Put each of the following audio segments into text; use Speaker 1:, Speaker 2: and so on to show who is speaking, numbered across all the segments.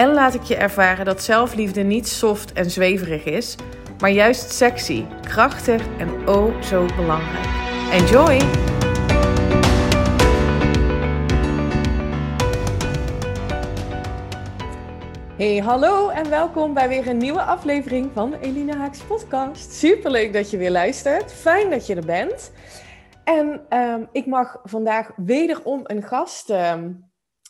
Speaker 1: en laat ik je ervaren dat zelfliefde niet soft en zweverig is, maar juist sexy, krachtig en oh zo belangrijk. Enjoy! Hey, hallo en welkom bij weer een nieuwe aflevering van Elina Haaks podcast. Superleuk dat je weer luistert. Fijn dat je er bent. En ehm, ik mag vandaag wederom een gast ehm,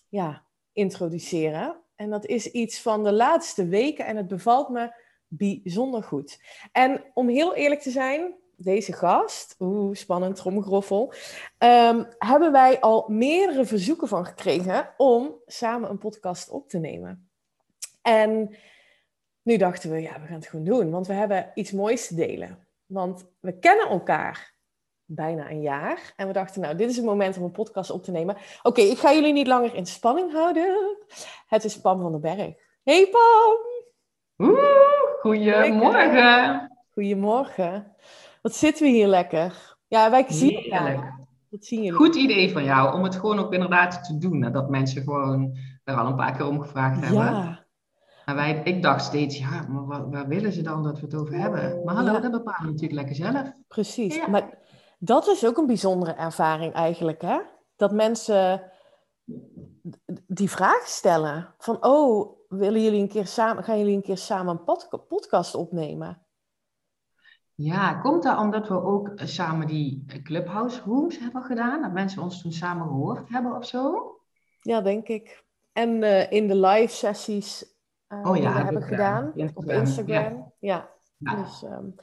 Speaker 1: ja, introduceren. En dat is iets van de laatste weken en het bevalt me bijzonder goed. En om heel eerlijk te zijn, deze gast, oeh, spannend, tromgeroffel, um, hebben wij al meerdere verzoeken van gekregen om samen een podcast op te nemen. En nu dachten we, ja, we gaan het gewoon doen, want we hebben iets moois te delen. Want we kennen elkaar bijna een jaar. En we dachten, nou, dit is het moment om een podcast op te nemen. Oké, ik ga jullie niet langer in spanning houden. Het is Pam van den Berg. Hey Pam!
Speaker 2: Oeh, goedemorgen.
Speaker 1: Goedemorgen. Wat zitten we hier lekker. Ja, wij zien elkaar.
Speaker 2: Wat zien jullie? Goed idee van jou om het gewoon ook inderdaad te doen. Dat mensen gewoon er al een paar keer om gevraagd hebben. Ja. Maar wij, ik dacht steeds, ja, maar waar, waar, willen ze dan dat we het over hebben? Maar hallo, dat bepalen we natuurlijk lekker zelf.
Speaker 1: Precies. Maar dat is ook een bijzondere ervaring eigenlijk, hè? Dat mensen die vraag stellen van, oh, willen jullie een keer samen, gaan jullie een keer samen een podcast opnemen?
Speaker 2: Ja, komt dat omdat we ook samen die Clubhouse Rooms hebben gedaan? Dat mensen ons toen samen gehoord hebben of zo?
Speaker 1: Ja, denk ik. En uh, in de live sessies uh, oh, ja, die we hebben gedaan, op Instagram. Ja, ja. dus... Um,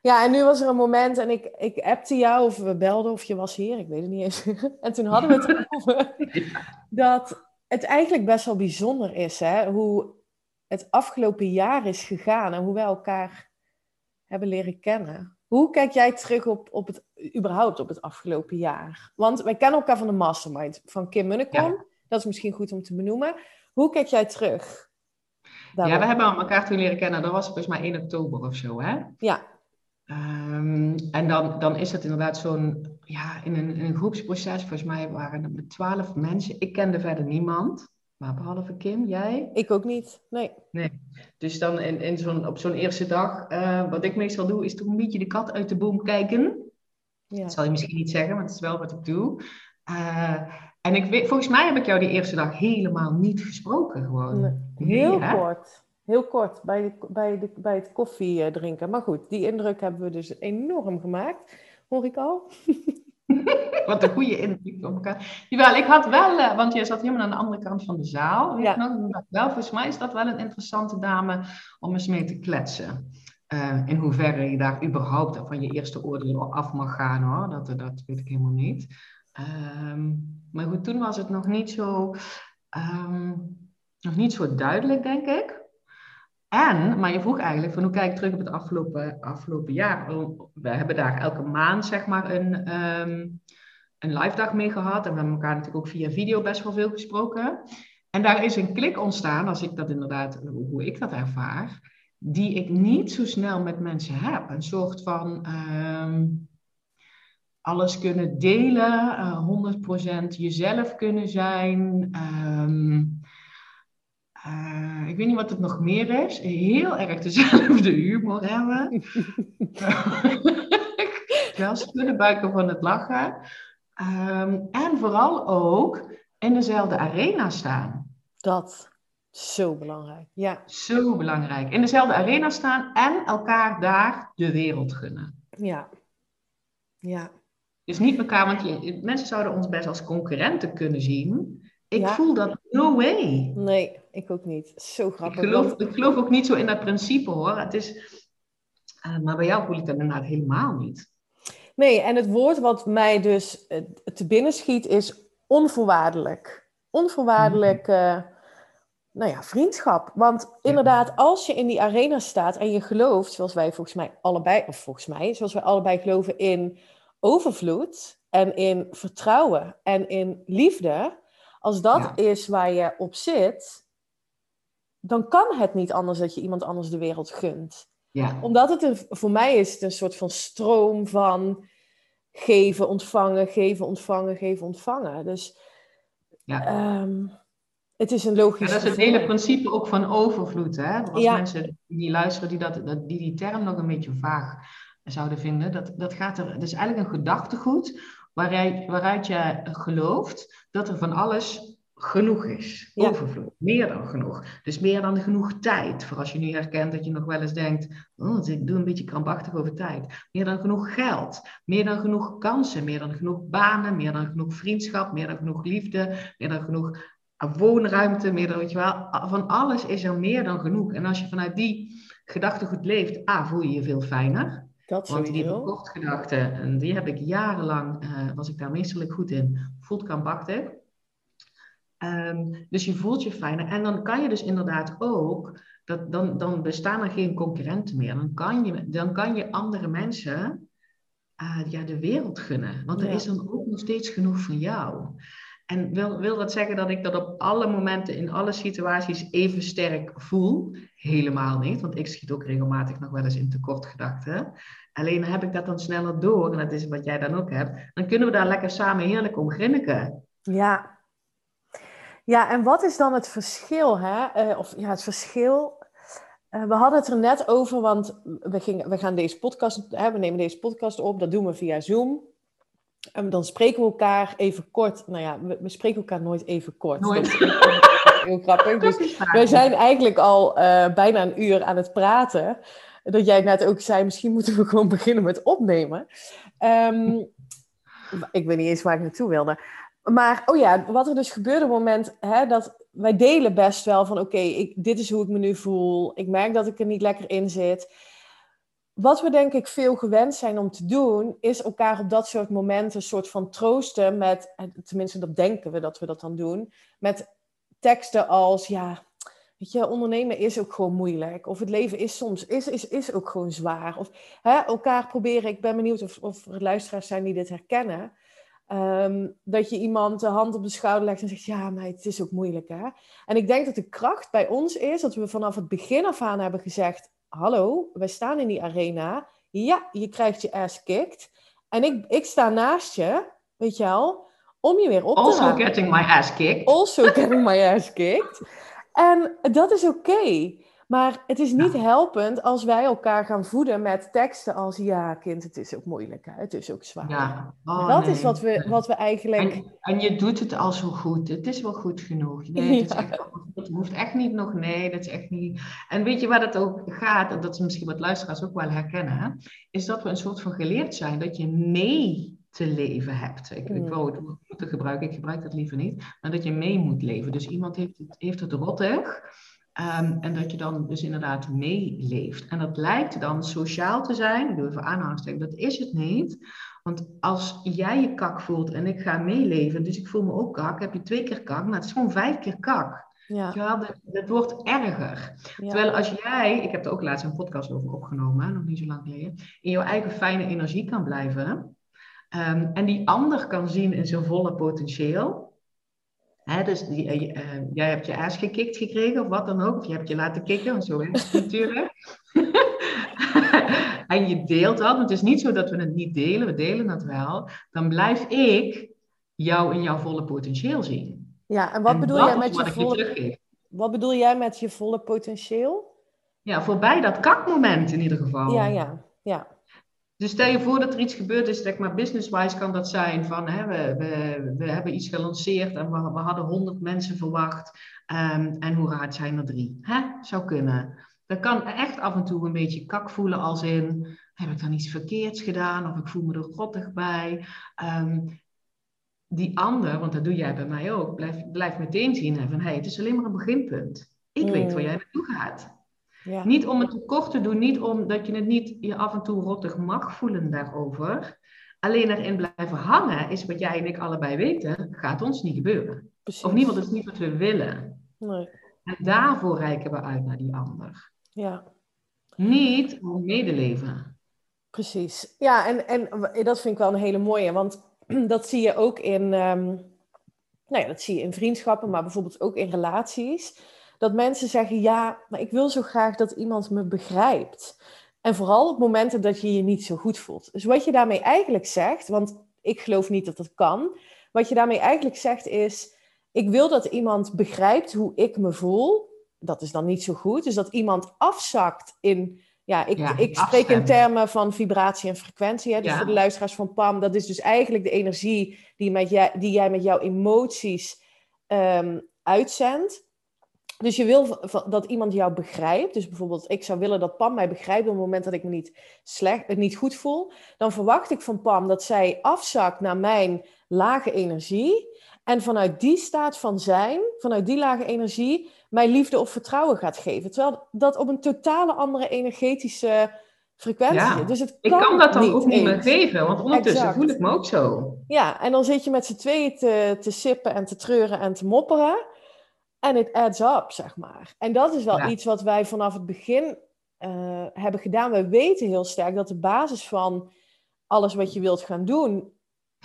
Speaker 1: ja, en nu was er een moment en ik, ik appte jou of we belden of je was hier, ik weet het niet eens. en toen hadden we het over dat het eigenlijk best wel bijzonder is, hè, hoe het afgelopen jaar is gegaan en hoe wij elkaar hebben leren kennen. Hoe kijk jij terug op, op het, überhaupt op het afgelopen jaar? Want wij kennen elkaar van de mastermind van Kim Munnekom. Dat is misschien goed om te benoemen. Hoe kijk jij terug?
Speaker 2: Ja, we hebben elkaar toen leren kennen. Dat was volgens mij 1 oktober of zo, hè?
Speaker 1: Ja,
Speaker 2: Um, en dan, dan is het inderdaad zo'n, ja, in een, in een groepsproces, volgens mij waren het met twaalf mensen. Ik kende verder niemand, maar behalve Kim, jij?
Speaker 1: Ik ook niet, nee.
Speaker 2: Nee, dus dan in, in zo'n, op zo'n eerste dag, uh, wat ik meestal doe, is toch een beetje de kat uit de boom kijken. Ja. Dat zal je misschien niet zeggen, maar het is wel wat ik doe. Uh, en ik weet, volgens mij heb ik jou die eerste dag helemaal niet gesproken, gewoon.
Speaker 1: Nee, heel kort. Heel kort, bij, de, bij, de, bij het koffie eh, drinken. Maar goed, die indruk hebben we dus enorm gemaakt. Hoor ik al?
Speaker 2: Wat een goede indruk op elkaar. Jawel, ik had wel, uh, want je zat helemaal aan de andere kant van de zaal. Ja. Nog, wel, volgens mij is dat wel een interessante dame om eens mee te kletsen. Uh, in hoeverre je daar überhaupt van je eerste oordeel af mag gaan hoor. Dat, dat weet ik helemaal niet. Um, maar goed, toen was het nog niet zo, um, nog niet zo duidelijk, denk ik. En, maar je vroeg eigenlijk van hoe kijk ik terug op het afgelopen, afgelopen jaar. We hebben daar elke maand zeg maar een, um, een live dag mee gehad. En we hebben elkaar natuurlijk ook via video best wel veel gesproken. En daar is een klik ontstaan, als ik dat inderdaad, hoe ik dat ervaar, die ik niet zo snel met mensen heb. Een soort van um, alles kunnen delen, uh, 100% jezelf kunnen zijn. Um, uh, ik weet niet wat het nog meer is. Heel erg dezelfde humor hebben. Wel schudden buiken van het lachen. Um, en vooral ook in dezelfde arena staan.
Speaker 1: Dat. Zo belangrijk, ja.
Speaker 2: Zo belangrijk. In dezelfde arena staan en elkaar daar de wereld gunnen.
Speaker 1: Ja. Ja.
Speaker 2: Dus niet elkaar, want je, mensen zouden ons best als concurrenten kunnen zien. Ik voel dat no way.
Speaker 1: Nee, ik ook niet. Zo grappig.
Speaker 2: Ik geloof, ik geloof ook niet zo in dat principe hoor. Het is, uh, maar bij jou voel ik dat inderdaad helemaal niet.
Speaker 1: Nee, en het woord wat mij dus uh, te binnen schiet is onvoorwaardelijk. Onvoorwaardelijk uh, nou ja, vriendschap. Want inderdaad, als je in die arena staat en je gelooft, zoals wij volgens mij allebei, of volgens mij, zoals wij allebei geloven in overvloed en in vertrouwen en in liefde, als dat is waar je op zit, dan kan het niet anders dat je iemand anders de wereld gunt. Ja. Omdat het een, voor mij is het een soort van stroom van geven, ontvangen, geven, ontvangen, geven, ontvangen. Dus ja. Ehm, het is een logisch.
Speaker 2: dat is het hele principe ook van overvloed. Hè? Als mensen die luisteren, die, dat, die die term nog een beetje vaag zouden vinden, dat, dat gaat er. Het is eigenlijk een gedachtegoed waaruit, waaruit je gelooft dat er van alles genoeg is. Overvloed. Meer dan genoeg. Dus meer dan genoeg tijd. Voor als je nu herkent dat je nog wel eens denkt, oh, ik doe een beetje krampachtig over tijd. Meer dan genoeg geld. Meer dan genoeg kansen. Meer dan genoeg banen. Meer dan genoeg vriendschap. Meer dan genoeg liefde. Meer dan genoeg woonruimte. Meer dan, weet je wel, van alles is er meer dan genoeg. En als je vanuit die gedachtegoed leeft, A, voel je je veel fijner. Dat Want die gedachte, en die heb ik jarenlang, uh, was ik daar meestal goed in, voelt krampachtig. Um, dus je voelt je fijner. En dan kan je dus inderdaad ook, dat, dan, dan bestaan er geen concurrenten meer. Dan kan je, dan kan je andere mensen uh, ja, de wereld gunnen. Want er is dan ook nog steeds genoeg van jou. En wil, wil dat zeggen dat ik dat op alle momenten, in alle situaties even sterk voel? Helemaal niet, want ik schiet ook regelmatig nog wel eens in tekortgedachten. Alleen heb ik dat dan sneller door, en dat is wat jij dan ook hebt, dan kunnen we daar lekker samen heerlijk om grinniken.
Speaker 1: Ja, ja, en wat is dan het verschil? Hè? Uh, of ja, het verschil. Uh, we hadden het er net over, want we, gingen, we gaan deze podcast, hè, we nemen deze podcast op, dat doen we via Zoom. En dan spreken we elkaar even kort. Nou ja, we, we spreken elkaar nooit even kort. Nooit. Dat is heel grappig. Dus wij zijn eigenlijk al uh, bijna een uur aan het praten. Dat jij net ook zei, misschien moeten we gewoon beginnen met opnemen. Um, ik weet niet eens waar ik naartoe wilde. Maar, oh ja, wat er dus gebeurde op het moment hè, dat wij delen best wel van, oké, dit is hoe ik me nu voel. Ik merk dat ik er niet lekker in zit. Wat we denk ik veel gewend zijn om te doen, is elkaar op dat soort momenten een soort van troosten met, tenminste dat denken we dat we dat dan doen, met teksten als, ja, weet je, ondernemen is ook gewoon moeilijk. Of het leven is soms, is, is, is ook gewoon zwaar. Of hè, elkaar proberen, ik ben benieuwd of, of er luisteraars zijn die dit herkennen. Ehm, dat je iemand de hand op de schouder legt en zegt: Ja, maar het is ook moeilijk. Hè? En ik denk dat de kracht bij ons is dat we vanaf het begin af aan hebben gezegd: Hallo, wij staan in die arena. Ja, je krijgt je ass kicked. En ik, ik sta naast je, weet je wel, om je weer op
Speaker 2: te Also getting my ass kicked.
Speaker 1: Also getting my ass kicked. En dat is oké. Maar het is niet helpend als wij elkaar gaan voeden met teksten als ja, kind, het is ook moeilijk, hè? het is ook zwaar. Ja. Oh, dat is wat we, wat we eigenlijk.
Speaker 2: En, en, je doet het al zo goed, het is wel goed genoeg. Nee, het, echt, het, hoeft echt niet nog, nee, dat is echt niet. En weet je waar het ook gaat, en dat is misschien wat luisteraars ook wel herkennen, hè? is dat we een soort van geleerd zijn dat je mee te leven hebt. Ik, ik hmm. wou het moeten gebruiken, ik gebruik dat liever niet, maar dat je mee moet leven. Dus iemand heeft het, heeft het rottig. Um, en dat je dan dus inderdaad meeleeft. En dat lijkt dan sociaal te zijn. Ik doe even aanhalingstekens, dat is het niet. Want als jij je kak voelt en ik ga meeleven, dus ik voel me ook kak, heb je twee keer kak, maar het is gewoon vijf keer kak. Ja. het, wordt erger. Terwijl als jij, ik heb er ook laatst een podcast over opgenomen, nog niet zo lang geleden, in jouw eigen fijne energie kan blijven um, en die ander kan zien in zijn volle potentieel, dus die, uh, jij hebt je aas gekikt gekregen of wat dan ook. Of je hebt je laten kicken, want zo is het natuurlijk. en je deelt dat. Maar het is niet zo dat we het niet delen. We delen dat wel. Dan blijf ik jou in jouw volle potentieel zien.
Speaker 1: Ja, en wat bedoel jij met je volle... wat bedoel jij met je volle potentieel?
Speaker 2: Ja, voorbij dat kakmoment in ieder geval.
Speaker 1: Ja, ja, ja.
Speaker 2: Dus stel je voor dat er iets gebeurt is, zeg maar business-wise kan dat zijn van hè, we, we, we hebben iets gelanceerd en we, we hadden 100 mensen verwacht um, en hoera, zijn er drie. Hè? Zou kunnen. Dat kan echt af en toe een beetje kak voelen als in, heb ik dan iets verkeerds gedaan of ik voel me er grottig bij. Um, die ander, want dat doe jij bij mij ook, blijft blijf meteen zien van hey, het is alleen maar een beginpunt. Ik weet waar mm. jij naartoe gaat. Ja. Niet om het tekort te doen, niet omdat je het niet je af en toe rottig mag voelen daarover. Alleen erin blijven hangen is wat jij en ik allebei weten, gaat ons niet gebeuren. Precies. Of niemand is niet wat we willen. Nee. En daarvoor reiken we uit naar die ander.
Speaker 1: Ja.
Speaker 2: Niet om medeleven.
Speaker 1: Precies. Ja, en, en dat vind ik wel een hele mooie, want dat zie je ook in, um, nou ja, dat zie je in vriendschappen, maar bijvoorbeeld ook in relaties. Dat mensen zeggen, ja, maar ik wil zo graag dat iemand me begrijpt. En vooral op momenten dat je je niet zo goed voelt. Dus wat je daarmee eigenlijk zegt, want ik geloof niet dat dat kan. Wat je daarmee eigenlijk zegt is, ik wil dat iemand begrijpt hoe ik me voel. Dat is dan niet zo goed. Dus dat iemand afzakt in ja, ik, ik spreek in termen van vibratie en frequentie. Hè? Dus voor de luisteraars van PAM, dat is dus eigenlijk de energie die, met jij, die jij met jouw emoties um, uitzendt. Dus je wil dat iemand jou begrijpt. Dus bijvoorbeeld, ik zou willen dat Pam mij begrijpt op het moment dat ik me niet, slecht, het niet goed voel. Dan verwacht ik van Pam dat zij afzakt naar mijn lage energie. En vanuit die staat van zijn, vanuit die lage energie, mij liefde of vertrouwen gaat geven. Terwijl dat op een totale andere energetische frequentie ja, Dus het
Speaker 2: kan ik kan dat dan ook niet meer geven, want ondertussen voel ik me ook zo.
Speaker 1: Ja, en dan zit je met z'n tweeën te, te sippen en te treuren en te mopperen. En het adds up, zeg maar. En dat is wel iets wat wij vanaf het begin uh, hebben gedaan. We weten heel sterk dat de basis van alles wat je wilt gaan doen,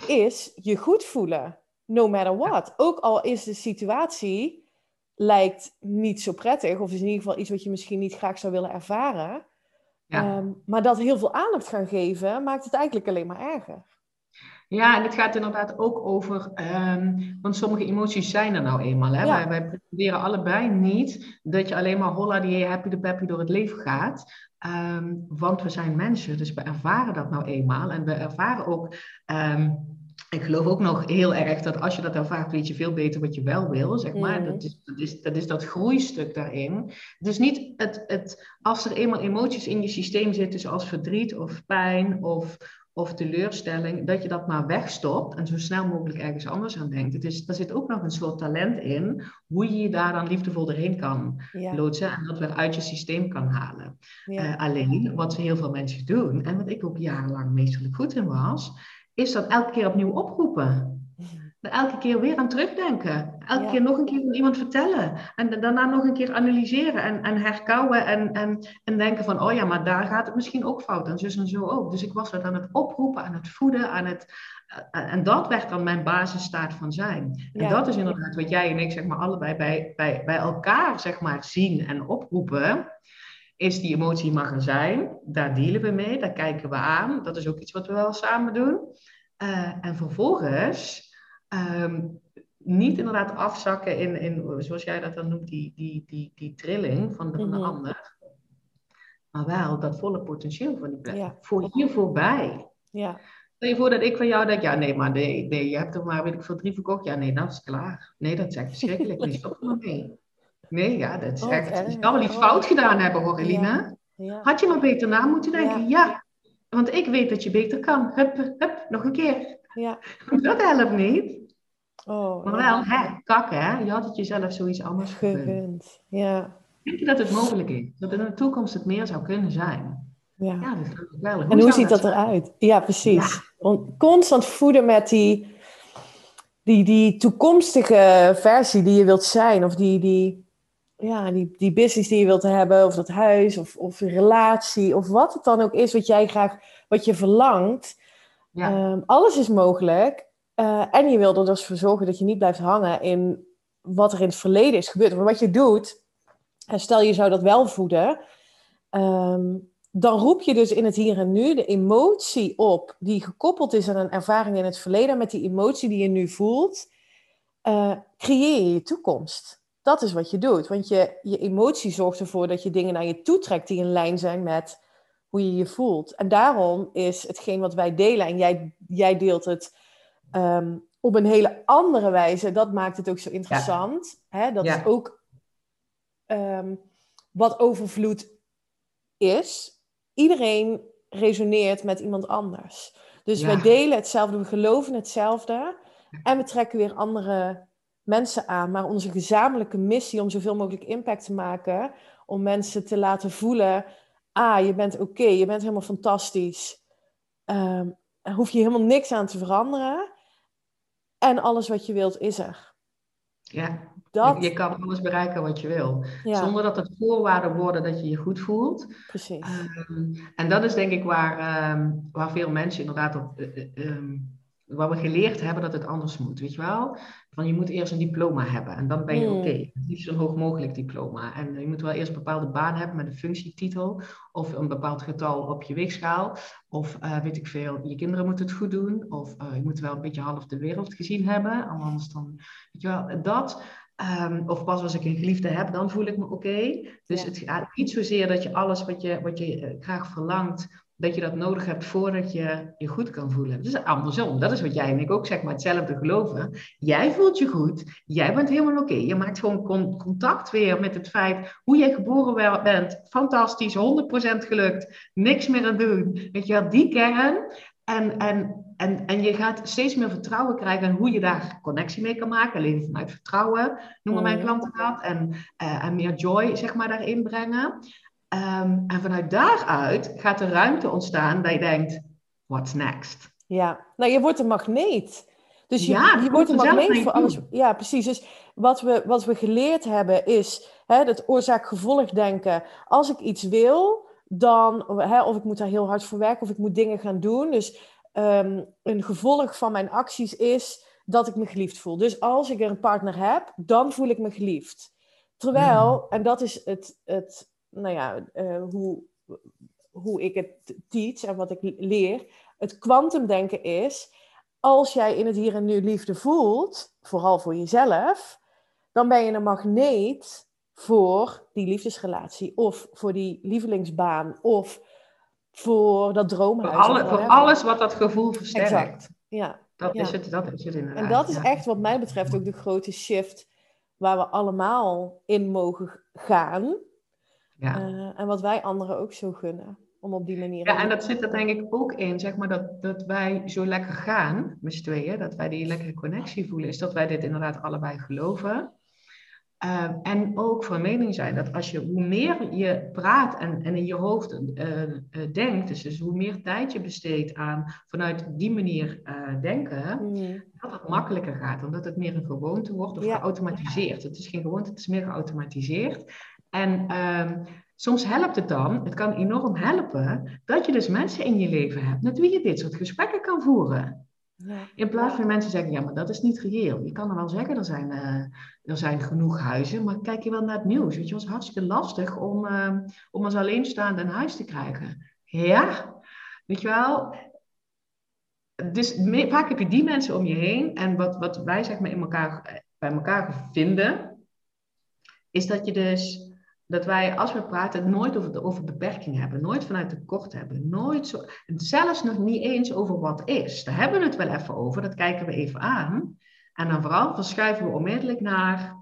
Speaker 1: is je goed voelen. No matter what. Ook al is de situatie lijkt niet zo prettig, of is in ieder geval iets wat je misschien niet graag zou willen ervaren. Ja. Um, maar dat heel veel aandacht gaan geven, maakt het eigenlijk alleen maar erger.
Speaker 2: Ja, en het gaat inderdaad ook over, um, want sommige emoties zijn er nou eenmaal. Hè? Wij, wij pretenderen allebei niet dat je alleen maar holla die happy de peppy door het leven gaat. Um, want we zijn mensen, dus we ervaren dat nou eenmaal. En we ervaren ook ik geloof ook nog heel erg dat als je dat ervaart, weet je veel beter wat je wel wil, zeg maar. Mm. Dat, is, dat, is, dat is dat groeistuk daarin. Dus niet het, het, als er eenmaal emoties in je systeem zitten, zoals verdriet of pijn of, of teleurstelling, dat je dat maar wegstopt en zo snel mogelijk ergens anders aan denkt. Het is, er zit ook nog een soort talent in, hoe je je daar dan liefdevol doorheen kan loodsen en dat weer uit je systeem kan halen. Eh, alleen, wat heel veel mensen doen, en wat ik ook jarenlang meestal goed in was, is dat elke keer opnieuw oproepen. Elke keer weer aan terugdenken. Elke keer nog een keer aan iemand vertellen. En daarna nog een keer analyseren en, en herkouwen. En, en, en denken van, oh ja, maar daar gaat het misschien ook fout. En zus en zo ook. Dus ik was dat aan het oproepen, aan het voeden. Aan het, eh, en dat werd dan mijn basisstaat van zijn. En dat is inderdaad wat jij en ik zeg maar allebei bij, bij, bij elkaar zeg maar zien en oproepen is die emotie mag er zijn. Daar dealen we mee, daar kijken we aan. Dat is ook iets wat we wel samen doen. Uh, en vervolgens um, niet inderdaad afzakken in, in, zoals jij dat dan noemt, die, die, die, die trilling van de, van de mhm. ander. Maar wel dat volle potentieel van die plek. Voor hier voorbij. Ja. Stel je voor dat ik van jou denk, ja nee, maar nee, nee, je hebt er maar, weet ik veel, drie verkocht. Ja nee, dat is klaar. Nee, dat is echt verschrikkelijk. Nee, stop maar mee. Nee, ja, dat is oh, echt. Je kan wel iets fout gedaan hebben hoor, Elina. Ja. Had je maar beter na moeten denken? Ja. Want ik weet dat je beter kan. Hup, hup, nog een keer. Ja. Dat helpt niet. Oh, maar wel, hè, kak hè. Je had het jezelf zoiets anders gegund. Ja. Denk je dat het mogelijk is? Dat in de toekomst het meer zou kunnen zijn? Ja, ja dat ik wel.
Speaker 1: en hoe ziet dat eruit? Ja, precies. Constant voeden met die, die, die toekomstige versie die je wilt zijn. Of die, die, ja, die, die business die je wilt hebben, of dat huis, of, of relatie, of wat het dan ook is wat jij graag, wat je verlangt. Ehm, alles is mogelijk. Uh, en je wil er dus voor zorgen dat je niet blijft hangen in wat er in het verleden is gebeurd. Maar wat je doet, en stel je zou dat wel voeden, ehm, dan roep je dus in het hier en nu de emotie op die gekoppeld is aan een ervaring in het verleden. Met die emotie die je nu voelt, uh, creëer je je toekomst. Dat is wat je doet. Want je, je emotie zorgt ervoor dat je dingen naar je toe trekt die in lijn zijn met hoe je je voelt. En daarom is hetgeen wat wij delen, en jij, jij deelt het ehm, op een hele andere wijze, dat maakt het ook zo interessant. Hè? Dat is ook ehm, wat overvloed is. Iedereen resoneert met iemand anders. Dus wij delen hetzelfde, we geloven hetzelfde. En we trekken weer andere mensen aan, maar onze gezamenlijke missie om zoveel mogelijk impact te maken, om mensen te laten voelen, ah, je bent oké, je bent helemaal fantastisch, um, hoef je helemaal niks aan te veranderen en alles wat je wilt is er. Ja. dat...
Speaker 2: Je, kan alles bereiken wat je wil. Zonder dat het voorwaarden worden dat je je goed voelt.
Speaker 1: Precies.
Speaker 2: Ehm, en dat is denk ik waar, ehm, waar veel mensen inderdaad op... Uh, waar we geleerd hebben dat het anders moet, weet je wel? Van je moet eerst een diploma hebben en dan ben je mm. oké. Okay. Niet zo'n hoog mogelijk diploma. En je moet wel eerst een bepaalde baan hebben met een functietitel of een bepaald getal op je weegschaal. Of uh, weet ik veel, je kinderen moeten het goed doen. Of uh, je moet wel een beetje half de wereld gezien hebben. Anders dan, weet je wel, dat. Um, of pas als ik een geliefde heb, dan voel ik me oké. Dus het gaat niet zozeer dat je alles wat je, wat je uh, graag verlangt dat je dat nodig hebt voordat je je goed kan voelen. Dus andersom, dat is wat jij en ik ook zeg maar hetzelfde geloven. Jij voelt je goed, jij bent helemaal oké. Je maakt gewoon contact weer met het feit hoe jij geboren bent. Fantastisch, 100% gelukt, niks meer aan doen. Weet je wel, die kern. En, en, en, en je gaat steeds meer vertrouwen krijgen in hoe je daar connectie mee kan maken. Alleen vanuit vertrouwen noemen mijn mm. klanten dat. En, uh, en meer joy zeg maar daarin brengen. Ehm, en vanuit daaruit gaat er ruimte ontstaan dat je denkt, what's next?
Speaker 1: Ja, nou je wordt een magneet. Dus je, ja, je wordt een magneet voor alles. Ja, precies. Dus wat we, wat we geleerd hebben is hè, het oorzaak-gevolg denken. Als ik iets wil, dan, hè, of ik moet daar heel hard voor werken, of ik moet dingen gaan doen. Dus ehm, een gevolg van mijn acties is dat ik me geliefd voel. Dus als ik er een partner heb, dan voel ik me geliefd. Terwijl, en dat is het, het nou ja, uh, hoe, hoe ik het teach en wat ik leer. Het kwantumdenken is, als jij in het hier en nu liefde voelt, vooral voor jezelf, dan ben je een magneet voor die liefdesrelatie of voor die lievelingsbaan of voor dat droomhuis.
Speaker 2: Voor, voor alles wat dat gevoel versterkt.
Speaker 1: Exact, ja.
Speaker 2: Dat, Is het, dat is het inderdaad.
Speaker 1: En dat is echt wat mij betreft ook de grote shift waar we allemaal in mogen gaan. Ja. Uh, en wat wij anderen ook zo gunnen. Om op die manier.
Speaker 2: Ja, en dat zit er denk ik ook in, zeg maar, dat, dat wij zo lekker gaan, met z'n tweeën, dat wij die lekkere connectie voelen, is dat wij dit inderdaad allebei geloven. Uh, en ook van mening zijn dat als je, hoe meer je praat en, en in je hoofd uh, uh, denkt, dus, dus, hoe meer tijd je besteedt aan vanuit die manier denken, mm. dat het makkelijker gaat. Omdat het meer een gewoonte wordt of geautomatiseerd. Het is geen gewoonte, het is meer geautomatiseerd. En um, soms helpt het dan, het kan enorm helpen, dat je dus mensen in je leven hebt met wie je dit soort gesprekken kan voeren. Ja. In plaats van mensen zeggen, ja, maar dat is niet reëel. Je kan er wel zeggen, er zijn, uh, er zijn genoeg huizen, maar kijk je wel naar het nieuws. Weet je, het is hartstikke lastig om, uh, om als alleenstaande een huis te krijgen. Ja, weet je wel. Dus vaak heb je die mensen om je heen. En wat, wat wij zeg maar in elkaar, bij elkaar vinden, is dat je dus dat wij, als we praten, nooit over, de, over beperking hebben. Nooit vanuit tekort hebben. Nooit zo, zelfs nog niet eens over wat is. Daar hebben we het wel even over. Dat kijken we even aan. En dan vooral verschuiven we onmiddellijk naar...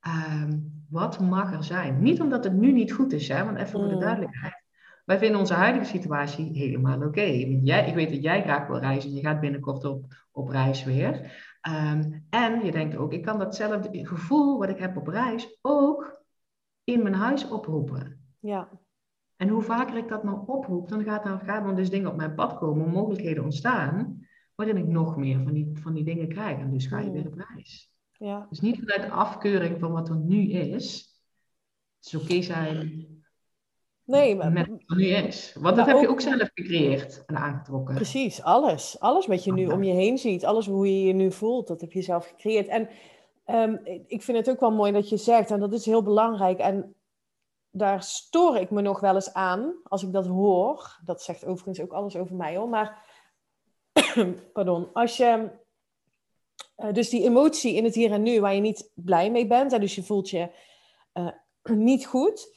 Speaker 2: Ehm, wat mag er zijn? Niet omdat het nu niet goed is, hè, want even voor de mm. duidelijkheid. Wij vinden onze huidige situatie helemaal oké. Ik weet dat jij graag wil reizen. Je gaat binnenkort op, op reis weer. Ehm, en je denkt ook, ik kan datzelfde gevoel wat ik heb op reis ook in mijn huis oproepen.
Speaker 1: Ja.
Speaker 2: En hoe vaker ik dat nou oproep, dan gaat er, gaan er dus dingen op mijn pad komen, mogelijkheden ontstaan, waarin ik nog meer van die, van die dingen krijg. En dus ga je weer op reis.
Speaker 1: Ja.
Speaker 2: Dus niet vanuit de afkeuring van wat er nu is. Het is oké zijn
Speaker 1: nee, maar,
Speaker 2: met wat er nu is. Want dat heb je ook zelf gecreëerd en aangetrokken.
Speaker 1: Precies, alles. Alles wat je nu om je heen ziet, alles hoe je je nu voelt, dat heb je zelf gecreëerd. En Um, ik vind het ook wel mooi dat je zegt, en dat is heel belangrijk. En daar stoor ik me nog wel eens aan als ik dat hoor. Dat zegt overigens ook alles over mij hoor. Maar, pardon, als je. Uh, dus die emotie in het hier en nu waar je niet blij mee bent, en dus je voelt je uh, niet goed.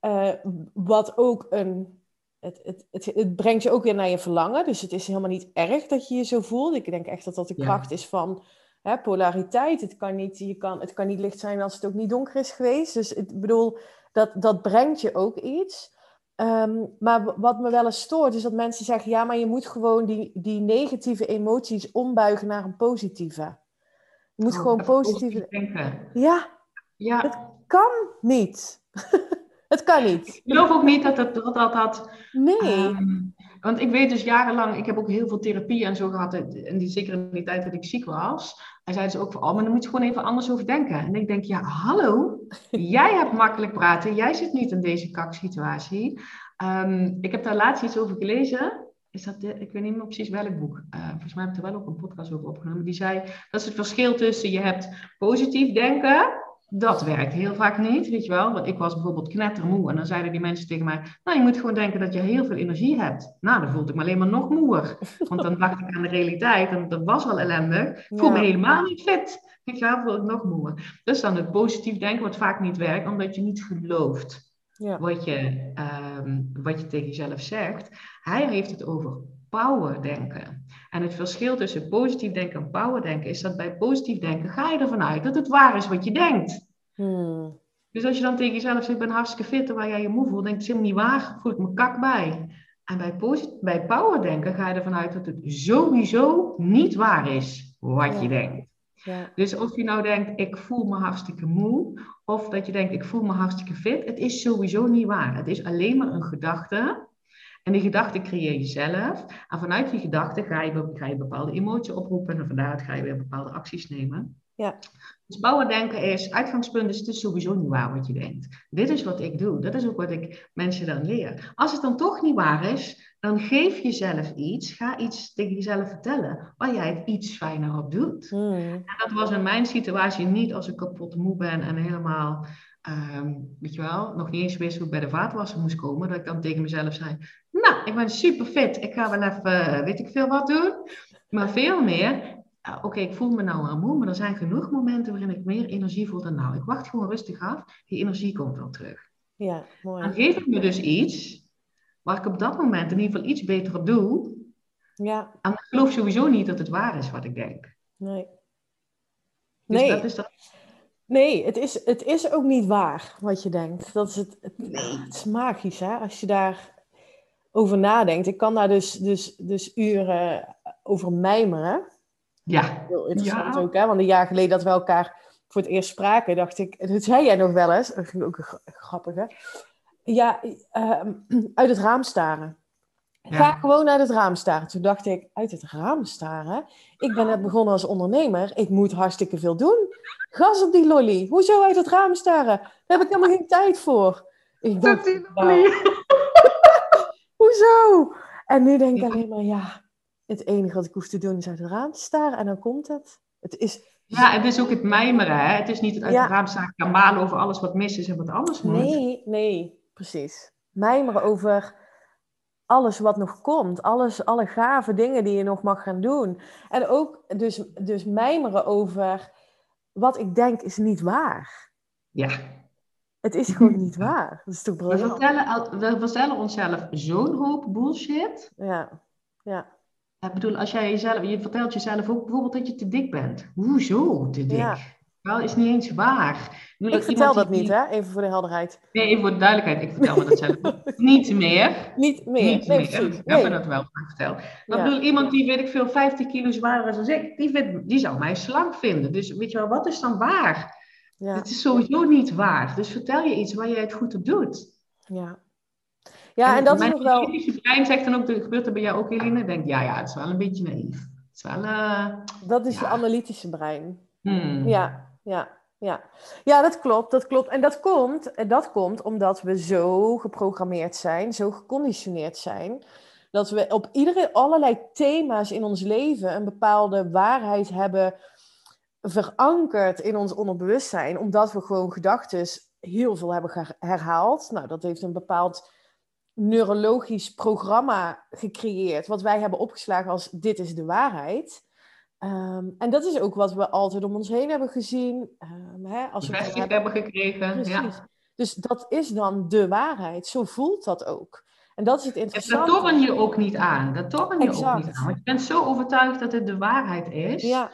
Speaker 1: Uh, wat ook een. Het, het, het, het, brengt je ook weer naar je verlangen. Dus het is helemaal niet erg dat je je zo voelt. Ik denk echt dat dat de kracht is van hè, polariteit. Het kan, niet, je kan, het kan niet licht zijn als het ook niet donker is geweest. Dus ik bedoel, dat, dat brengt je ook iets. Ehm, maar wat me wel eens stoort, is dat mensen zeggen: ja, maar je moet gewoon die, die negatieve emoties ombuigen naar een positieve. Je moet oh, gewoon positieve.
Speaker 2: Denken.
Speaker 1: Ja, ja, het kan niet. het kan niet.
Speaker 2: Ik geloof ook niet dat dat. dat, dat,
Speaker 1: nee. Um,
Speaker 2: want ik weet dus jarenlang, ik heb ook heel veel therapie en zo gehad, en die, zeker in die tijd dat ik ziek was. En zeiden ze ook van, oh, maar dan moet je gewoon even anders over denken. En ik denk, ja, hallo, jij hebt makkelijk praten, jij zit niet in deze kaksituatie. Um, ik heb daar laatst iets over gelezen. Is dat ik weet niet meer precies welk boek. Uh, volgens mij heb ik er wel ook een podcast over opgenomen. Die zei, dat is het verschil tussen je hebt positief denken dat werkt heel vaak niet, weet je wel. Want ik was bijvoorbeeld knettermoe en dan zeiden die mensen tegen mij... Nou, je moet gewoon denken dat je heel veel energie hebt. Nou, dan voelde ik me alleen maar nog moer. Want dan dacht ik aan de realiteit en dat was wel ellendig. Ik voel me helemaal niet fit. Weet je wel, voel ik nog moer. Dus dan het positief denken wat vaak niet werkt, omdat je niet gelooft ja. wat, je, um, wat je tegen jezelf zegt. Hij heeft het over power denken. En het verschil tussen positief denken en power denken is dat bij positief denken ga je ervan uit dat het waar is wat je denkt. Hmm. Dus als je dan tegen jezelf zegt, ik ben hartstikke fit, waar jij je moe voelt, denk je, het is helemaal niet waar, voel ik me kak bij. En bij, bij power denken ga je ervan uit dat het sowieso niet waar is wat je denkt. Ja. Dus of je nou denkt, ik voel me hartstikke moe, of dat je denkt, ik voel me hartstikke fit, het is sowieso niet waar. Het is alleen maar een gedachte en die gedachte creëer je zelf. En vanuit die gedachte ga je, ga je bepaalde emoties oproepen. En vanuit ga je weer bepaalde acties nemen. Ja. Dus bouwen denken is, uitgangspunt is, het is sowieso niet waar wat je denkt. Dit is wat ik doe. Dat is ook wat ik mensen dan leer. Als het dan toch niet waar is, dan geef jezelf iets. Ga iets tegen jezelf vertellen waar jij het iets fijner op doet. Hmm. En dat was in mijn situatie niet als ik kapot moe ben en helemaal Um, weet je wel, nog niet eens wist hoe ik bij de vaatwasser moest komen, dat ik dan tegen mezelf zei, nou, ik ben super fit, ik ga wel even, weet ik veel wat doen. Maar veel meer, oké, ik voel me nou al moe, maar er zijn genoeg momenten waarin ik meer energie voel dan nou. Ik wacht gewoon rustig af, die energie komt wel terug. Ja, mooi. Dan geef ik me dus iets, waar ik op dat moment in ieder geval iets beter op doe. Ja. En ik geloof sowieso niet dat het waar is wat ik denk.
Speaker 1: Nee.
Speaker 2: Dus nee. dat is dat
Speaker 1: Nee, het is, het is ook niet waar wat je denkt. Dat is het, het, het is magisch hè, als je daar over nadenkt. Ik kan daar dus, dus, dus uren over mijmeren.
Speaker 2: Ja.
Speaker 1: Heel interessant ja. ook, hè? Want een jaar geleden dat we elkaar voor het eerst spraken, dacht ik, dat zei jij nog wel eens, dat ook grappig hè. Ja, ehm, uit het raam staren. Ga gewoon uit het raam staren. Toen dacht ik, uit het raam staren? Ik ben net begonnen als ondernemer. Ik moet hartstikke veel doen. Gas op die lolly. Hoezo uit het raam staren? Daar heb ik helemaal geen tijd voor. Ik dacht, die lolly. Hoezo? En nu denk ik alleen maar, ja, het enige wat ik hoef te doen is uit het raam staren en dan komt het. Het is...
Speaker 2: Ja, het is ook het mijmeren. Hè? Het is niet het uit het raam staren gaan malen over alles wat mis is en wat anders moet.
Speaker 1: Nee, nee, precies. Mijmeren over alles wat nog komt. Alles, alle gave dingen die je nog mag gaan doen. En ook dus, dus mijmeren over wat ik denk is niet waar.
Speaker 2: Ja.
Speaker 1: Het is gewoon niet waar. Dat is toch
Speaker 2: we vertellen, we vertellen onszelf zo'n hoop bullshit.
Speaker 1: Ja, ja.
Speaker 2: Ik bedoel, als jij jezelf, je vertelt jezelf ook bijvoorbeeld dat je te dik bent. Hoezo te dik? Ja. Wel, is niet eens waar.
Speaker 1: Ik, ik vertel dat niet, hè? Even voor de helderheid.
Speaker 2: Nee, even voor de duidelijkheid. Ik vertel me dat zelf niet meer.
Speaker 1: Niet meer.
Speaker 2: Niet nee, meer. Ik heb me dat wel verteld. Ja. bedoel, iemand die, weet ik veel, 50 kilo zwaarder is dan ik, die, vindt, die zou mij slank vinden. Dus weet je wel, wat is dan waar? Ja. Het is sowieso niet waar. Dus vertel je iets waar jij het goed op doet.
Speaker 1: Ja. Ja, en, en dat
Speaker 2: is
Speaker 1: nog wel...
Speaker 2: Mijn brein zegt dan ook, gebeurt er bij jou ook, Eline? Denk, ja, ja, het is wel een beetje naïef. Het is wel... Uh,
Speaker 1: dat is je analytische brein. Hmm. Ja, ja, ja. ja, dat klopt, dat klopt. En dat komt, dat komt omdat we zo geprogrammeerd zijn, zo geconditioneerd zijn, dat we op iedere, allerlei thema's in ons leven een bepaalde waarheid hebben verankerd in ons onderbewustzijn, omdat we gewoon gedachten heel veel hebben herhaald. Nou, dat heeft een bepaald neurologisch programma gecreëerd, wat wij hebben opgeslagen als dit is de waarheid. Um, en dat is ook wat we altijd om ons heen hebben gezien.
Speaker 2: Um, hè, als we hebben, hebben gekregen. Precies. Ja.
Speaker 1: Dus dat is dan de waarheid. Zo voelt dat ook. En dat is het interessante.
Speaker 2: Dat torren je ook niet aan. Dat torren je ook niet aan. Want je bent zo overtuigd dat het de waarheid is. Ja.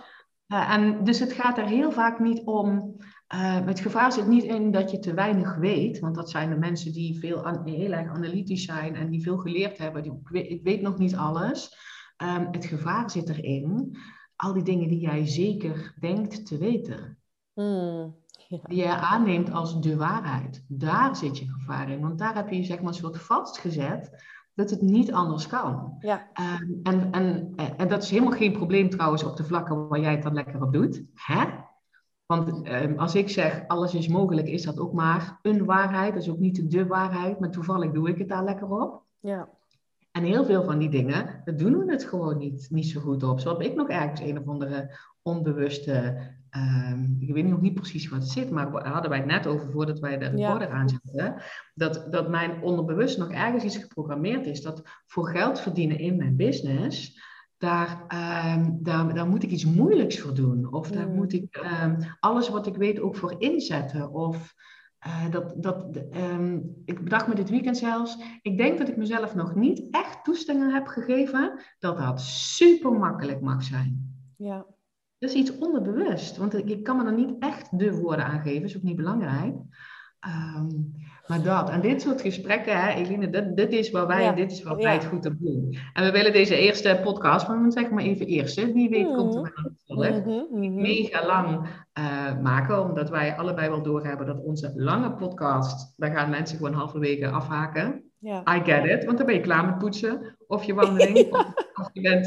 Speaker 2: Uh, en dus het gaat er heel vaak niet om. Uh, het gevaar zit niet in dat je te weinig weet. Want dat zijn de mensen die veel heel erg analytisch zijn en die veel geleerd hebben. Die, ik, weet, ik weet nog niet alles. Um, het gevaar zit erin al die dingen die jij zeker denkt te weten. Hmm, die jij aanneemt als de waarheid. Daar zit je gevaar in. Want daar heb je je zeg maar een soort vastgezet dat het niet anders kan.
Speaker 1: Ja.
Speaker 2: Ehm, en, en, en dat is helemaal geen probleem trouwens op de vlakken waar jij het dan lekker op doet. Hè? Want ehm, als ik zeg alles is mogelijk, is dat ook maar een waarheid. Dat is ook niet de waarheid, maar toevallig doe ik het daar lekker op.
Speaker 1: Ja.
Speaker 2: En heel veel van die dingen, daar doen we het gewoon niet, niet zo goed op. Zo heb ik nog ergens een of andere onbewuste, ehm, ik weet nog niet precies wat het zit, maar we hadden wij het net over voordat wij de recorder ja. aanzetten, dat, dat mijn onderbewust nog ergens iets geprogrammeerd is, dat voor geld verdienen in mijn business, daar, um, daar, daar moet ik iets moeilijks voor doen. Of daar moet ik um, alles wat ik weet ook voor inzetten. Of uh, dat, dat, um, ik bedacht me dit weekend zelfs. Ik denk dat ik mezelf nog niet echt toestemming heb gegeven dat dat super makkelijk mag zijn.
Speaker 1: Ja.
Speaker 2: Dat is iets onderbewust. Want ik, ik kan me er niet echt de woorden aan geven. is ook niet belangrijk. Um, maar dat, en dit soort gesprekken, hè, Eline, dit, dit is waar wij, ja. dit is waar wij het goed op doen. En we willen deze eerste podcast, maar we zeggen maar even eerste, wie weet komt er
Speaker 1: Mhm.
Speaker 2: wel een vervolg, mega lang uh, maken, omdat wij allebei wel doorhebben dat onze lange podcast, daar gaan mensen gewoon halverwege afhaken.
Speaker 1: Ja.
Speaker 2: I get it, want dan ben je klaar met poetsen, of je wandeling, of, of je bent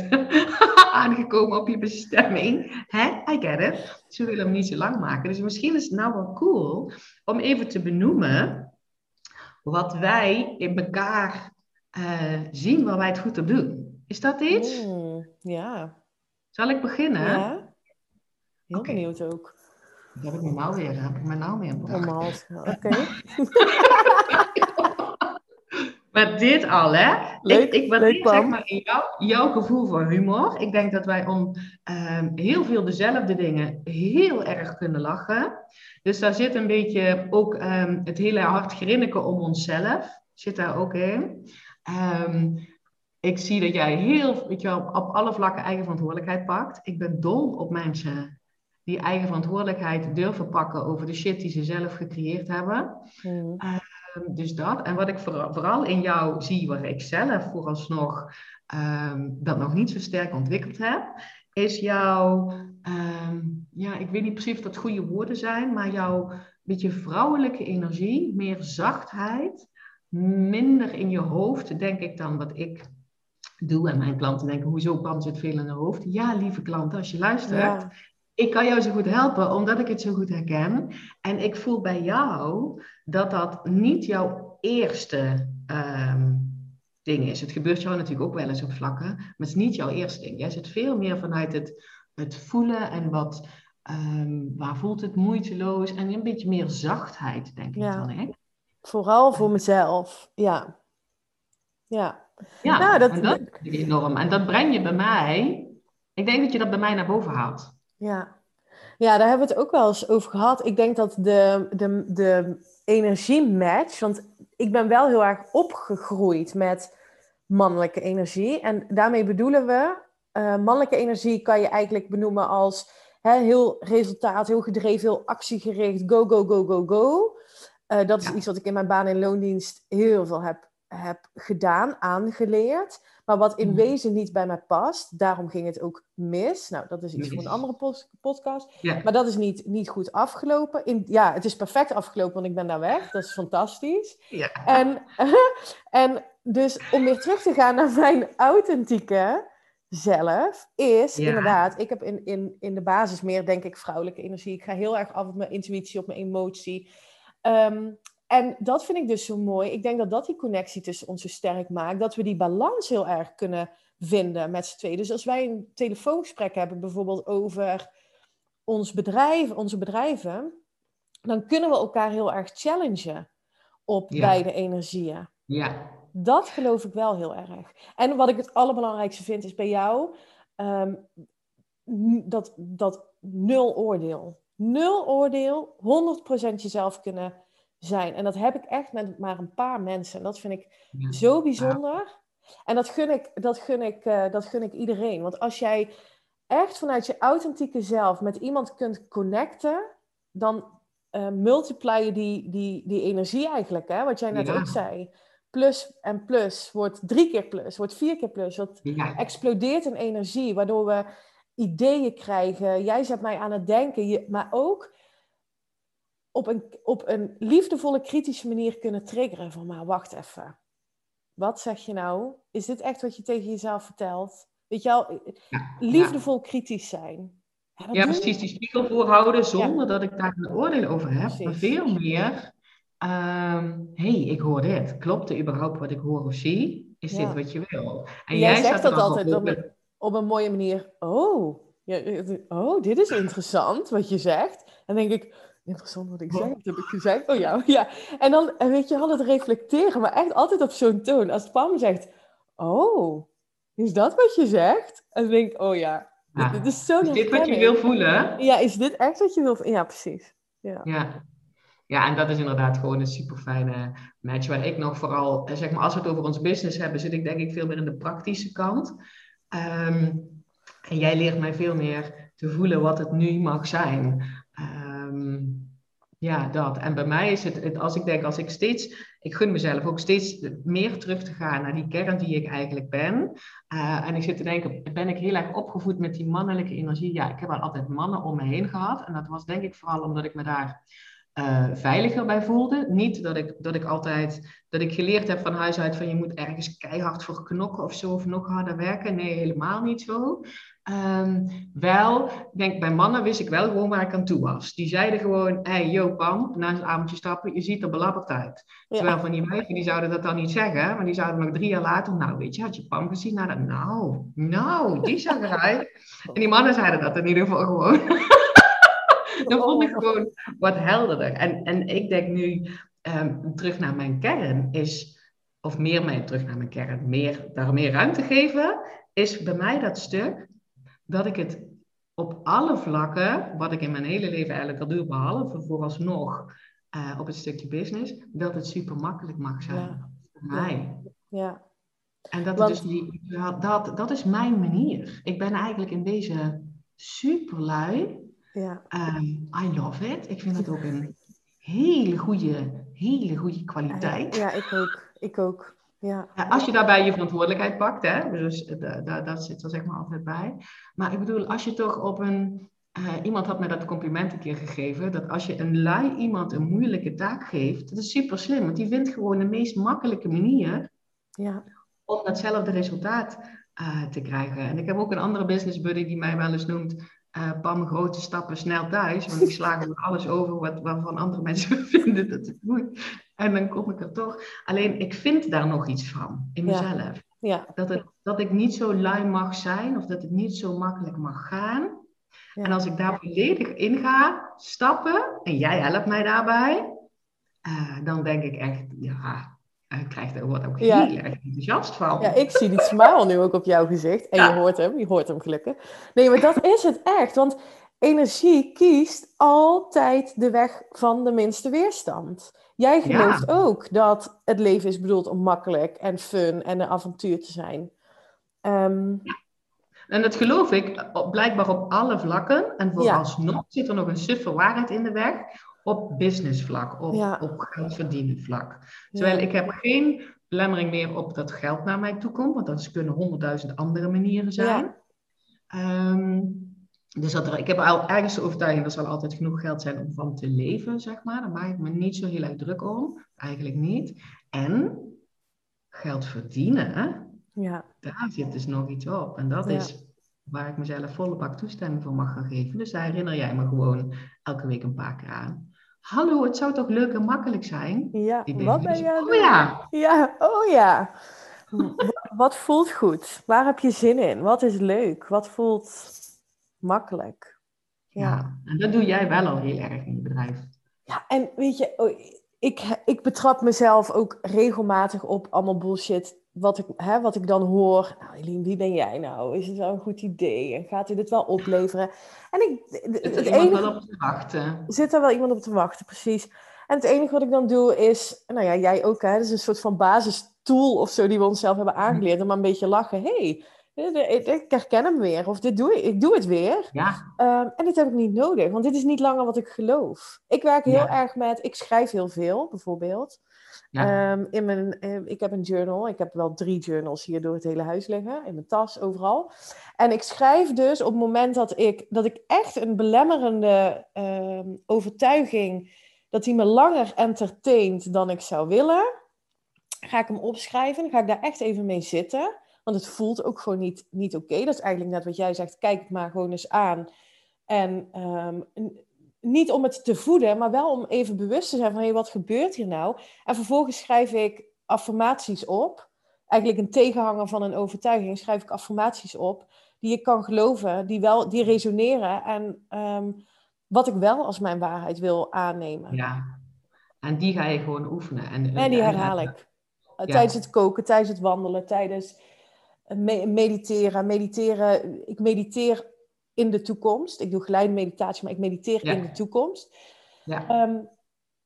Speaker 2: aangekomen op je bestemming. Hè? I get it. We willen hem niet zo lang maken. Dus misschien is het nou wel cool om even te benoemen wat wij in elkaar uh, zien waar wij het goed op doen. Is dat iets?
Speaker 1: Mm, ja.
Speaker 2: Zal ik beginnen?
Speaker 1: Ja. Heel okay. benieuwd ook.
Speaker 2: Dat heb ik me nou weer, heb ik me nou weer
Speaker 1: Normaal. Oké. Okay.
Speaker 2: Maar dit al, hè?
Speaker 1: Leuk,
Speaker 2: ik, ik
Speaker 1: leuk,
Speaker 2: zeg maar in jou, jouw gevoel voor humor. Ik denk dat wij om um, heel veel dezelfde dingen heel erg kunnen lachen. Dus daar zit een beetje ook um, het hele hard grinniken om onszelf. Zit daar ook in. Um, ik zie dat jij heel, weet je wel, op alle vlakken eigen verantwoordelijkheid pakt. Ik ben dol op mensen die eigen verantwoordelijkheid durven pakken over de shit die ze zelf gecreëerd hebben.
Speaker 1: Mm.
Speaker 2: Uh, dus dat. En wat ik vooral, in jou zie, waar ik zelf vooralsnog um, dat nog niet zo sterk ontwikkeld heb, is jouw, um, ja, ik weet niet precies of dat goede woorden zijn, maar jouw beetje vrouwelijke energie, meer zachtheid, minder in je hoofd, denk ik dan wat ik doe. En mijn klanten denken, hoezo pand zit veel in hun hoofd? Ja, lieve klanten, als je luistert. Ik kan jou zo goed helpen omdat ik het zo goed herken. En ik voel bij jou dat dat niet jouw eerste um, ding is. Het gebeurt jou natuurlijk ook wel eens op vlakken, maar het is niet jouw eerste ding. Jij zit veel meer vanuit het, het voelen en wat, um, waar voelt het moeiteloos en een beetje meer zachtheid, denk ik
Speaker 1: Ja.
Speaker 2: dan. Hè?
Speaker 1: Vooral voor mezelf. Ja. Ja.
Speaker 2: Ja,
Speaker 1: Nou, dat-
Speaker 2: en dat is enorm. En dat breng je bij mij. Ik denk dat je dat bij mij naar boven haalt.
Speaker 1: Ja. ja, daar hebben we het ook wel eens over gehad. Ik denk dat de, de, de energiematch, want ik ben wel heel erg opgegroeid met mannelijke energie. En daarmee bedoelen we, uh, mannelijke energie kan je eigenlijk benoemen als hè, heel resultaat, heel gedreven, heel actiegericht, go, go, go, go, go. Uh, dat is
Speaker 2: Ja.
Speaker 1: iets wat ik in mijn baan in loondienst heel veel heb, heb gedaan, aangeleerd. Maar wat in
Speaker 2: Mhm.
Speaker 1: wezen niet bij mij past. Daarom ging het ook mis. Nou, dat is iets voor een andere podcast.
Speaker 2: Ja.
Speaker 1: Maar dat is niet, niet goed afgelopen. In, ja, het is perfect afgelopen, want ik ben daar weg. Dat is fantastisch.
Speaker 2: Ja.
Speaker 1: En, en dus om weer terug te gaan naar mijn authentieke zelf, is
Speaker 2: Ja.
Speaker 1: inderdaad, ik heb in, in, in de basis meer, denk ik, vrouwelijke energie. Ik ga heel erg af op mijn intuïtie, op mijn emotie. Ehm, en dat vind ik dus zo mooi. Ik denk dat dat die connectie tussen ons zo sterk maakt. Dat we die balans heel erg kunnen vinden met z'n tweeën. Dus als wij een telefoongesprek hebben, bijvoorbeeld over ons bedrijf, onze bedrijven, dan kunnen we elkaar heel erg challengen op
Speaker 2: Ja.
Speaker 1: beide energieën.
Speaker 2: Ja.
Speaker 1: Dat geloof ik wel heel erg. En wat ik het allerbelangrijkste vind is bij jou ehm, dat, dat nul oordeel. Nul oordeel, 100% jezelf kunnen zijn. En dat heb ik echt met maar een paar mensen. En dat vind ik
Speaker 2: Ja.
Speaker 1: zo bijzonder. En dat gun ik, dat gun ik, eh, dat gun ik iedereen. Want als jij echt vanuit je authentieke zelf met iemand kunt connecten, dan eh multiply je die, die, die energie eigenlijk. Hè? Wat jij net
Speaker 2: Ja.
Speaker 1: ook zei. Plus en plus wordt drie keer plus, wordt vier keer plus.
Speaker 2: Ja.
Speaker 1: explodeert in energie, waardoor we ideeën krijgen. Jij zet mij aan het denken, je, maar ook op een, op een liefdevolle, kritische manier kunnen triggeren van, maar wacht even. wat zeg je nou? Is dit echt wat je tegen jezelf vertelt? Weet je wel, liefdevol kritisch zijn.
Speaker 2: Ja, precies. Die spiegel voorhouden zonder dat ik daar een oordeel over heb. Maar veel meer, um, hey, ik hoor dit. Klopt er überhaupt wat ik hoor of zie? Is dit wat je wil?
Speaker 1: En jij, jij zegt dat altijd op een, op een mooie manier. Oh, ja, oh, dit is interessant wat je zegt. En denk ik, interessant wat ik zeg, wat heb ik gezegd? Oh ja, ja. En dan weet je, al het reflecteren, maar echt altijd op zo'n toon. Als Pam zegt, oh, is dat wat je zegt? En dan denk ik, oh ja,
Speaker 2: ja. Dit is zo Is dit wat je wil voelen?
Speaker 1: Ja, is dit echt wat je wil voelen? Ja, precies. Ja.
Speaker 2: ja. Ja, en dat is inderdaad gewoon een super fijne match. Waar ik nog vooral, eh, zeg maar, als we het over ons business hebben, zit ik denk ik veel meer in de praktische kant. Ehm, en jij leert mij veel meer te voelen wat het nu mag zijn. Ehm, ja, dat. En bij mij is het, als ik denk, als ik steeds, ik gun mezelf ook steeds meer terug te gaan naar die kern die ik eigenlijk ben. Uh, en ik zit te denken, ben ik heel erg opgevoed met die mannelijke energie? Ja, ik heb al altijd mannen om me heen gehad. En dat was denk ik vooral omdat ik me daar uh, veiliger bij voelde. Niet dat ik, dat ik altijd, dat ik geleerd heb van huis uit van je moet ergens keihard voor knokken of zo, of nog harder werken. Nee, helemaal niet zo. Um, wel, denk bij mannen wist ik wel gewoon waar ik aan toe was. Die zeiden gewoon, hey, yo Pam, na een avondje stappen, je ziet er belabberd uit. Terwijl van die meiden, die zouden dat dan niet zeggen, maar die zouden nog drie jaar later, nou weet je, had je Pam gezien? Nou, nou, nou, die zag eruit. En die mannen zeiden dat in ieder geval gewoon. dan vond ik gewoon wat helderder. En, en ik denk nu, um, terug naar mijn kern is, of meer mij terug naar mijn kern, meer, daar meer ruimte geven, is bij mij dat stuk dat ik het op alle vlakken, wat ik in mijn hele leven eigenlijk al doe, behalve vooralsnog uh, op het stukje business, dat het super makkelijk mag zijn. Ja. Voor mij.
Speaker 1: Ja.
Speaker 2: En dat, Want... dus die, dat, dat is mijn manier. Ik ben eigenlijk in deze super lui. Ja. Um, I love it. Ik vind het ook een hele goede, hele goede kwaliteit.
Speaker 1: Ja, ik ook. Ik ook. Ja.
Speaker 2: Als je daarbij je verantwoordelijkheid pakt, hè, dus uh, dat zit er zeg maar altijd bij. Maar ik bedoel, als je toch op een. Uh, iemand had mij dat compliment een keer gegeven. Dat als je een lui iemand een moeilijke taak geeft. Dat is super slim, want die vindt gewoon de meest makkelijke manier. Ja. om datzelfde resultaat uh, te krijgen. En ik heb ook een andere business buddy die mij wel eens noemt uh, Pam grote stappen snel thuis. Want ik sla er alles over wat, waarvan andere mensen vinden dat het moet. En dan kom ik er toch. Alleen ik vind daar nog iets van in mezelf. Ja. Dat, het, dat ik niet zo lui mag zijn of dat het niet zo makkelijk mag gaan. Ja. En als ik daar volledig in ga stappen en jij helpt mij daarbij, uh, dan denk ik echt, ja, hij krijgt er wordt ook heel erg enthousiast van.
Speaker 1: Ja, ik zie die smile nu ook op jouw gezicht. En je hoort hem, je hoort hem gelukkig. Nee, maar dat is het echt. Want energie kiest altijd de weg van de minste weerstand. Jij gelooft ook dat het leven is bedoeld om makkelijk en fun en een avontuur te zijn. Um,
Speaker 2: en dat geloof ik blijkbaar op alle vlakken. En vooralsnog zit er nog een suffe waarheid in de weg op businessvlak, op, ja. op geld verdienen vlak. Terwijl ik heb geen belemmering meer op dat geld naar mij toe komt, want dat kunnen honderdduizend andere manieren zijn. Ja. Um, dus dat er, ik heb al ergens de overtuiging dat er zal altijd genoeg geld zijn om van te leven, zeg maar. Daar maak ik me niet zo heel erg druk om. Eigenlijk niet. En geld verdienen, ja. daar zit dus nog iets op. En dat is waar ik mezelf volle bak toestemming voor mag gaan geven. Dus daar herinner jij me gewoon elke week een paar keer aan. Hallo, het zou toch leuk en makkelijk zijn?
Speaker 1: Ja, wat ben jij
Speaker 2: Oh ja.
Speaker 1: Ja, oh ja. wat voelt goed? Waar heb je zin in? Wat is leuk? Wat voelt makkelijk?
Speaker 2: Ja, en dat doe jij wel al heel erg in je bedrijf.
Speaker 1: Ja, en weet je, oh, ik, ik betrap mezelf ook regelmatig op allemaal bullshit wat ik, hè, wat ik dan hoor, nou Eline, wie ben jij nou? Is het wel een goed idee? En gaat u dit wel opleveren? En ik,
Speaker 2: zit er iemand wel op te wachten?
Speaker 1: Zit er wel iemand op te wachten, precies. En het enige wat ik dan doe is, nou ja, jij ook, hè, dat is een soort van basistool of zo die we onszelf hebben aangeleerd. om maar een beetje lachen. hey, ik herken hem weer. Of dit doe ik, ik doe het weer.
Speaker 2: Ja.
Speaker 1: Um, en dit heb ik niet nodig, want dit is niet langer wat ik geloof. Ik werk heel erg met, ik schrijf heel veel, bijvoorbeeld. Ehm, in mijn, eh, ik heb een journal. Ik heb wel drie journals hier door het hele huis liggen. In mijn tas, overal. En ik schrijf dus op het moment dat ik, dat ik echt een belemmerende ehm, overtuiging... dat die me langer entertaint dan ik zou willen... ga ik hem opschrijven. Ga ik daar echt even mee zitten. Want het voelt ook gewoon niet, niet oké. Dat is eigenlijk net wat jij zegt. Kijk het maar gewoon eens aan. En ehm, niet om het te voeden, maar wel om even bewust te zijn van... Hé, wat gebeurt hier nou? En vervolgens schrijf ik affirmaties op. Eigenlijk een tegenhanger van een overtuiging. Schrijf ik affirmaties op die ik kan geloven. Die, wel, die resoneren. En ehm, wat ik wel als mijn waarheid wil aannemen.
Speaker 2: Ja, en die ga je gewoon oefenen. En,
Speaker 1: en die herhaal ik. Tijdens het koken, tijdens het wandelen, tijdens mediteren. Mediteren, ik mediteer in de toekomst. Ik doe geleide meditatie, maar ik mediteer in de toekomst. Ja. Ehm,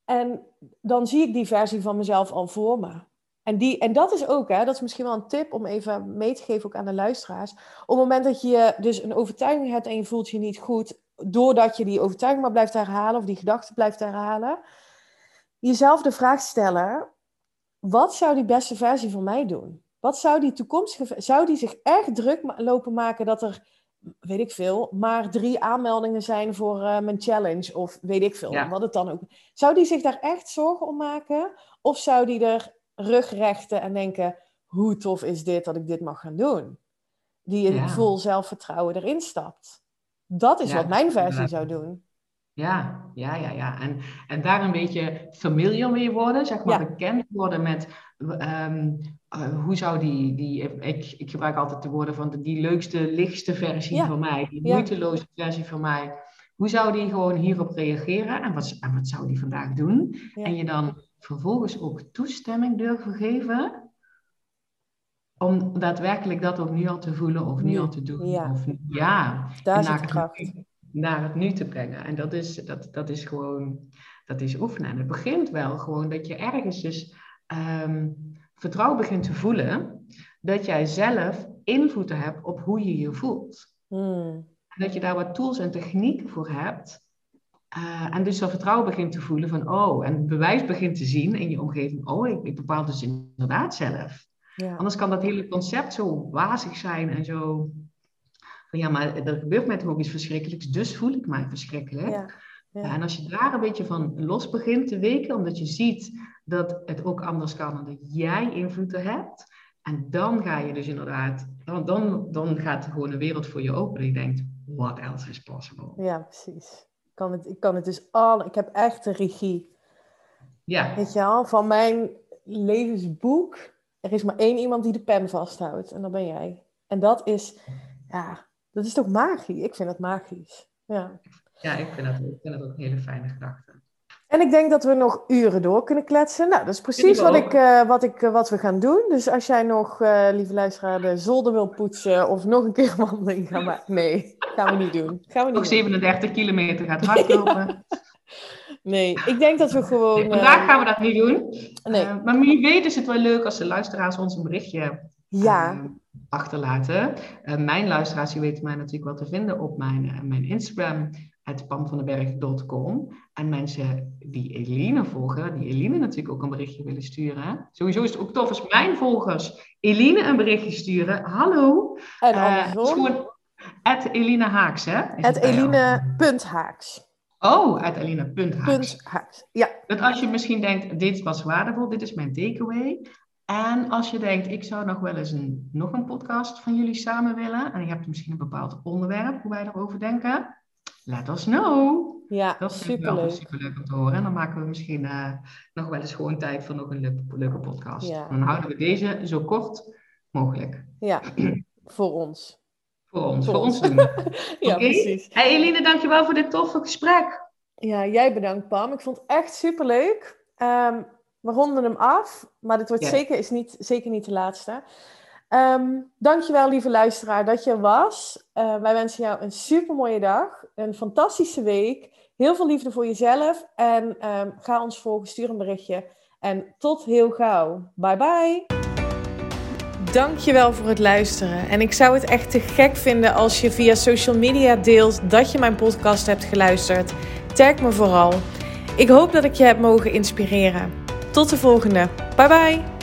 Speaker 1: en dan zie ik die versie van mezelf al voor me. En, die, en dat is ook, hè, dat is misschien wel een tip om even mee te geven ook aan de luisteraars. Op het moment dat je dus een overtuiging hebt en je voelt je niet goed, doordat je die overtuiging maar blijft herhalen of die gedachte blijft herhalen, jezelf de vraag stellen: wat zou die beste versie van mij doen? Wat zou die toekomstige, zou die zich echt druk lopen maken dat er, weet ik veel, maar drie aanmeldingen zijn voor uh, mijn challenge of weet ik veel, wat het dan ook. Zou die zich daar echt zorgen om maken? Of zou die er rugrechten en denken, hoe tof is dit dat ik dit mag gaan doen? Die ja. vol zelfvertrouwen erin stapt. Dat is wat mijn versie zou doen.
Speaker 2: Ja, ja, ja, ja. En, en daar een beetje familiar mee worden, zeg maar, bekend worden met um, uh, hoe zou die, die ik, ik gebruik altijd de woorden van de, die leukste, lichtste versie van mij, die moeiteloze versie van mij. Hoe zou die gewoon hierop reageren en wat, en wat zou die vandaag doen? En je dan vervolgens ook toestemming durven geven om daadwerkelijk dat ook nu al te voelen of nu, al te doen.
Speaker 1: Ja,
Speaker 2: of, ja.
Speaker 1: daar zit kracht
Speaker 2: naar het nu te brengen. En dat is, dat, dat is gewoon, dat is oefenen. En het begint wel gewoon dat je ergens dus ehm, vertrouwen begint te voelen dat jij zelf invloed hebt op hoe je je voelt. Hmm. En dat je daar wat tools en technieken voor hebt. Uh, en dus dat vertrouwen begint te voelen van, oh, en bewijs begint te zien in je omgeving, oh, ik, ik bepaal dus inderdaad zelf. Ja. Anders kan dat hele concept zo wazig zijn en zo ja, maar er gebeurt mij toch ook iets verschrikkelijks, dus voel ik mij verschrikkelijk. Ja, ja. En als je daar een beetje van los begint te weken, omdat je ziet dat het ook anders kan en dat jij invloeden hebt, en dan ga je dus inderdaad, dan, dan, dan gaat er gewoon een wereld voor je open en je denkt, what else is possible?
Speaker 1: Ja, precies. Ik kan het, ik kan het dus al, ik heb echt de regie.
Speaker 2: Ja.
Speaker 1: Weet je al, van mijn levensboek, er is maar één iemand die de pen vasthoudt en dat ben jij. En dat is, ja, dat is toch magisch? Ik vind het magisch. Ja,
Speaker 2: ja ik, vind dat, ik vind dat ook een hele fijne gedachte.
Speaker 1: En ik denk dat we nog uren door kunnen kletsen. Nou, dat is precies wat, ik, uh, wat, ik, uh, wat we gaan doen. Dus als jij nog, uh, lieve luisteraar, de zolder wil poetsen of nog een keer wandeling gaan maken. Nee, gaan we niet doen. Gaan we niet
Speaker 2: nog 37 kilometer gaat hardlopen.
Speaker 1: Nee, ik denk dat we gewoon... Nee,
Speaker 2: vandaag gaan we dat niet doen. Nee. maar wie weet is het wel leuk als de luisteraars ons een berichtje
Speaker 1: ja
Speaker 2: achterlaten. Uh, mijn luisteraars, die weten mij natuurlijk wel te vinden op mijn, uh, mijn Instagram, pamvandenberg.com. En mensen die Eline volgen, die Eline natuurlijk ook een berichtje willen sturen. Sowieso is het ook tof als mijn volgers Eline een berichtje sturen. Hallo.
Speaker 1: En uh, gewoon
Speaker 2: Eline Haaks, hè?
Speaker 1: Het Eline.haaks.
Speaker 2: Oh, uit Eline.haaks.
Speaker 1: Haaks. Ja.
Speaker 2: Dat als je misschien denkt, dit was waardevol, dit is mijn takeaway. En als je denkt, ik zou nog wel eens een, nog een podcast van jullie samen willen. En je hebt misschien een bepaald onderwerp, hoe wij erover denken. Let us know.
Speaker 1: Ja, dat is superleuk.
Speaker 2: superleuk om te horen. En dan maken we misschien uh, nog wel eens gewoon tijd voor nog een leuke, leuke podcast. Ja. Dan houden we deze zo kort mogelijk.
Speaker 1: Ja, voor ons.
Speaker 2: Voor ons, voor, ons doen.
Speaker 1: ja, precies.
Speaker 2: Hey Eline, dankjewel voor dit toffe gesprek.
Speaker 1: Ja, jij bedankt Pam. Ik vond het echt superleuk. Um, we ronden hem af, maar dit wordt zeker, is niet, zeker niet de laatste. Um, dankjewel, lieve luisteraar, dat je er was. Uh, wij wensen jou een super mooie dag, een fantastische week. Heel veel liefde voor jezelf. En um, ga ons volgen, stuur een berichtje. En tot heel gauw. Bye bye. Dankjewel voor het luisteren. En ik zou het echt te gek vinden als je via social media deelt dat je mijn podcast hebt geluisterd. Tag me vooral. Ik hoop dat ik je heb mogen inspireren. Tot de volgende. Bye bye.